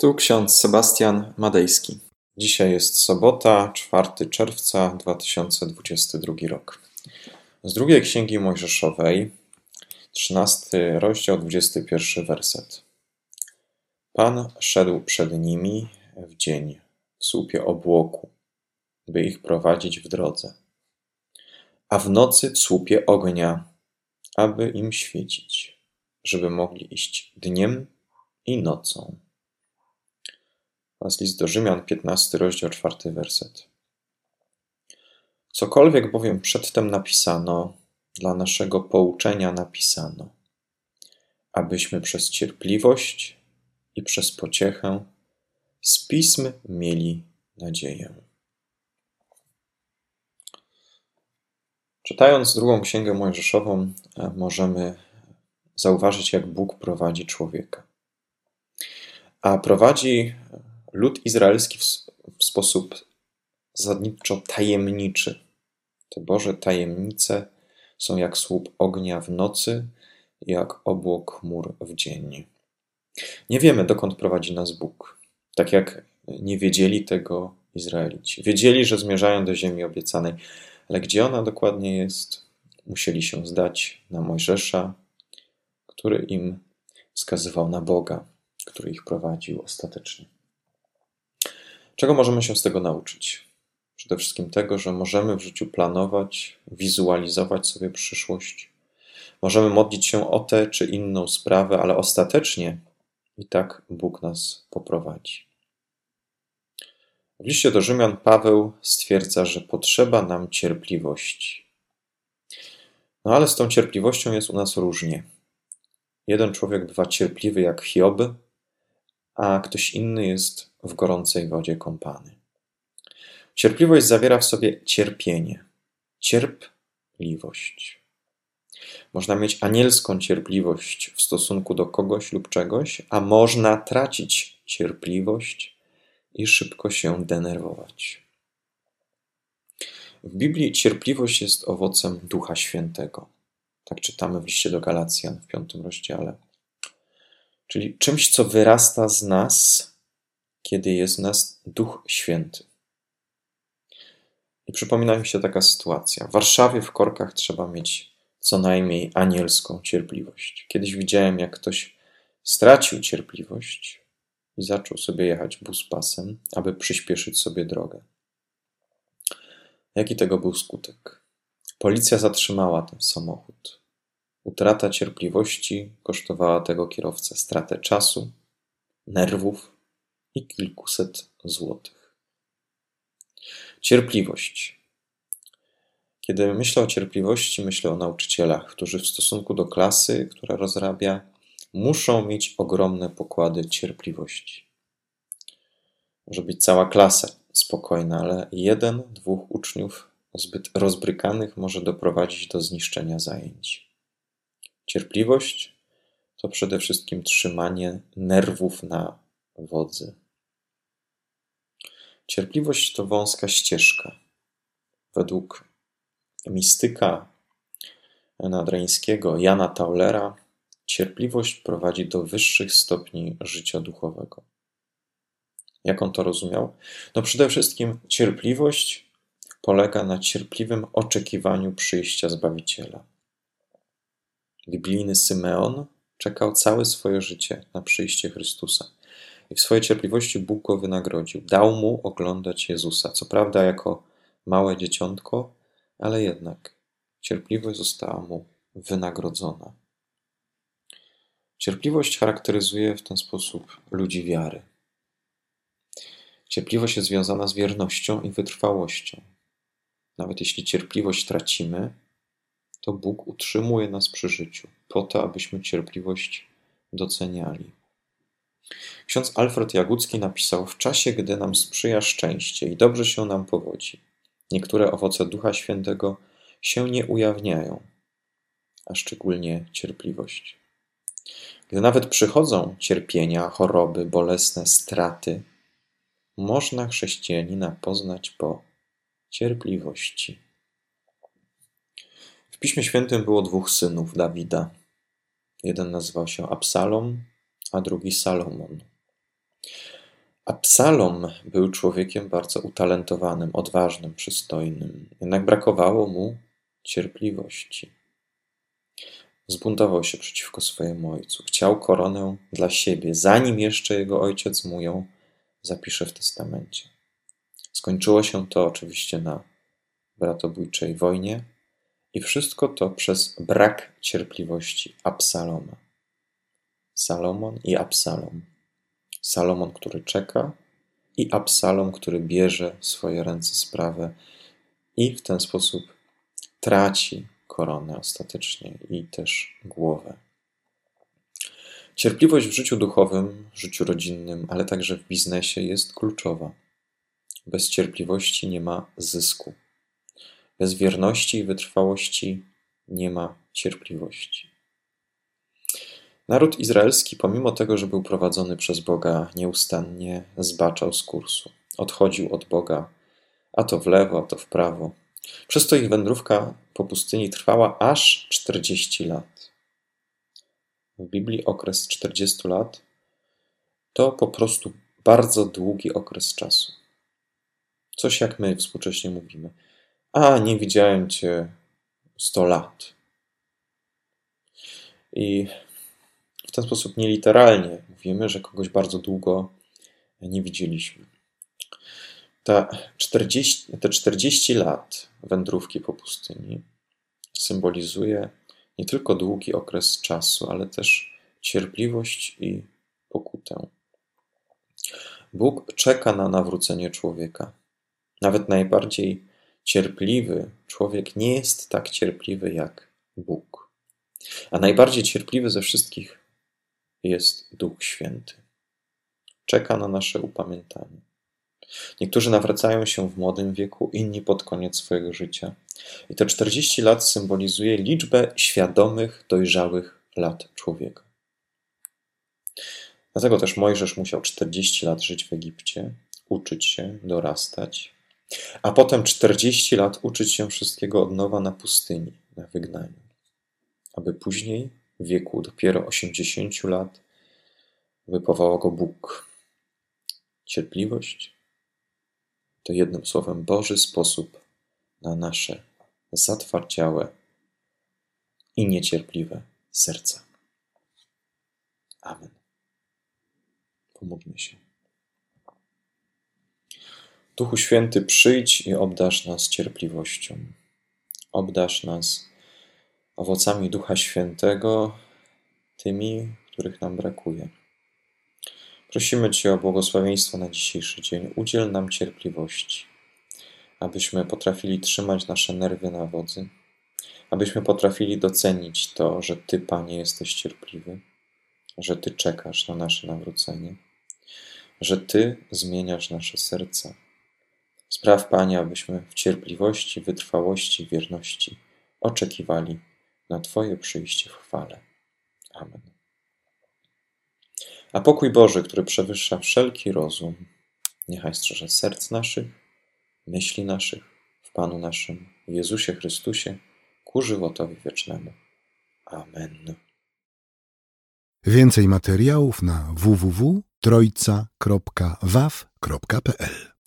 Tu ksiądz Sebastian Madejski. Dzisiaj jest sobota, 4 czerwca 2022 rok. Z drugiej księgi Mojżeszowej, 13 rozdział, 21 werset. Pan szedł przed nimi w dzień, w słupie obłoku, by ich prowadzić w drodze, a w nocy w słupie ognia, aby im świecić, żeby mogli iść dniem i nocą. Oraz list do Rzymian, 15 rozdział, 4 werset. Cokolwiek bowiem przedtem napisano, dla naszego pouczenia napisano, abyśmy przez cierpliwość i przez pociechę z pism mieli nadzieję. Czytając drugą księgę Mojżeszową, e, możemy zauważyć, jak Bóg prowadzi człowieka. A prowadzi lud izraelski w, w sposób zasadniczo tajemniczy. Te Boże tajemnice są jak słup ognia w nocy, jak obłok chmur w dzień. Nie wiemy, dokąd prowadzi nas Bóg. Tak jak nie wiedzieli tego Izraelici. Wiedzieli, że zmierzają do ziemi obiecanej, ale gdzie ona dokładnie jest, musieli się zdać na Mojżesza, który im wskazywał na Boga, który ich prowadził ostatecznie. Czego możemy się z tego nauczyć? Przede wszystkim tego, że możemy w życiu planować, wizualizować sobie przyszłość. Możemy modlić się o tę czy inną sprawę, ale ostatecznie i tak Bóg nas poprowadzi. W liście do Rzymian Paweł stwierdza, że potrzeba nam cierpliwości. No ale z tą cierpliwością jest u nas różnie. Jeden człowiek bywa cierpliwy jak Hiob, a ktoś inny jest w gorącej wodzie kąpany. Cierpliwość zawiera w sobie cierpienie, cierpliwość. Można mieć anielską cierpliwość w stosunku do kogoś lub czegoś, a można tracić cierpliwość i szybko się denerwować. W Biblii cierpliwość jest owocem Ducha Świętego. Tak czytamy w liście do Galacjan w piątym rozdziale. Czyli czymś, co wyrasta z nas, kiedy jest w nas Duch Święty. I przypomina mi się taka sytuacja. W Warszawie w korkach trzeba mieć co najmniej anielską cierpliwość. Kiedyś widziałem, jak ktoś stracił cierpliwość i zaczął sobie jechać bus pasem, aby przyspieszyć sobie drogę. Jaki tego był skutek? Policja zatrzymała ten samochód. Utrata cierpliwości kosztowała tego kierowcę stratę czasu, nerwów i kilkuset złotych. Cierpliwość. Kiedy myślę o cierpliwości, myślę o nauczycielach, którzy w stosunku do klasy, która rozrabia, muszą mieć ogromne pokłady cierpliwości. Może być cała klasa spokojna, ale jeden, dwóch uczniów zbyt rozbrykanych może doprowadzić do zniszczenia zajęć. Cierpliwość to przede wszystkim trzymanie nerwów na wodzy. Cierpliwość to wąska ścieżka. Według mistyka nadreńskiego Jana Taulera cierpliwość prowadzi do wyższych stopni życia duchowego. Jak on to rozumiał? No przede wszystkim cierpliwość polega na cierpliwym oczekiwaniu przyjścia Zbawiciela. Biblijny Symeon czekał całe swoje życie na przyjście Chrystusa. I w swojej cierpliwości Bóg go wynagrodził. Dał mu oglądać Jezusa. Co prawda, jako małe dzieciątko, ale jednak cierpliwość została mu wynagrodzona. Cierpliwość charakteryzuje w ten sposób ludzi wiary. Cierpliwość jest związana z wiernością i wytrwałością. Nawet jeśli cierpliwość tracimy, to Bóg utrzymuje nas przy życiu, po to, abyśmy cierpliwość doceniali. Ksiądz Alfred Jagucki napisał: W czasie, gdy nam sprzyja szczęście i dobrze się nam powodzi, niektóre owoce Ducha Świętego się nie ujawniają, a szczególnie cierpliwość. Gdy nawet przychodzą cierpienia, choroby, bolesne straty, można chrześcijanina poznać po cierpliwości. W Piśmie Świętym było dwóch synów Dawida. Jeden nazywał się Absalom, a drugi Salomon. Absalom był człowiekiem bardzo utalentowanym, odważnym, przystojnym, jednak brakowało mu cierpliwości. Zbuntował się przeciwko swojemu ojcu. Chciał koronę dla siebie, zanim jeszcze jego ojciec mu ją zapisze w testamencie. Skończyło się to oczywiście na bratobójczej wojnie i wszystko to przez brak cierpliwości Absaloma. Salomon i Absalom. Salomon, który czeka, i Absalom, który bierze w swoje ręce sprawę i w ten sposób traci koronę ostatecznie i też głowę. Cierpliwość w życiu duchowym, życiu rodzinnym, ale także w biznesie jest kluczowa. Bez cierpliwości nie ma zysku. Bez wierności i wytrwałości nie ma cierpliwości. Naród izraelski, pomimo tego, że był prowadzony przez Boga nieustannie, zbaczał z kursu. Odchodził od Boga, a to w lewo, a to w prawo. Przez to ich wędrówka po pustyni trwała aż 40 lat. W Biblii okres 40 lat to po prostu bardzo długi okres czasu. Coś jak my współcześnie mówimy. A, nie widziałem cię 100 lat. I w ten sposób nieliteralnie mówimy, że kogoś bardzo długo nie widzieliśmy. Ta 40, te 40 lat wędrówki po pustyni symbolizuje nie tylko długi okres czasu, ale też cierpliwość i pokutę. Bóg czeka na nawrócenie człowieka. Nawet najbardziej cierpliwy człowiek nie jest tak cierpliwy jak Bóg. A najbardziej cierpliwy ze wszystkich jest Duch Święty. Czeka na nasze upamiętanie. Niektórzy nawracają się w młodym wieku, inni pod koniec swojego życia. I te 40 lat symbolizuje liczbę świadomych, dojrzałych lat człowieka. Dlatego też Mojżesz musiał 40 lat żyć w Egipcie, uczyć się, dorastać, a potem 40 lat uczyć się wszystkiego od nowa na pustyni, na wygnaniu, aby później, w wieku dopiero 80 lat, wypowołał go Bóg. Cierpliwość to jednym słowem Boży sposób na nasze zatwardziałe i niecierpliwe serca. Amen. Pomódlmy się. Duchu Święty, przyjdź i obdasz nas cierpliwością. Obdasz nas owocami Ducha Świętego, tymi, których nam brakuje. Prosimy Cię o błogosławieństwo na dzisiejszy dzień. Udziel nam cierpliwości, abyśmy potrafili trzymać nasze nerwy na wodzy, abyśmy potrafili docenić to, że Ty, Panie, jesteś cierpliwy, że Ty czekasz na nasze nawrócenie, że Ty zmieniasz nasze serca. Spraw, Panie, abyśmy w cierpliwości, wytrwałości, wierności oczekiwali na Twoje przyjście w chwale. Amen. A pokój Boży, który przewyższa wszelki rozum, niechaj strzeże serc naszych, myśli naszych, w Panu naszym, Jezusie Chrystusie, ku żywotowi wiecznemu. Amen. Więcej materiałów na www.trojca.waw.pl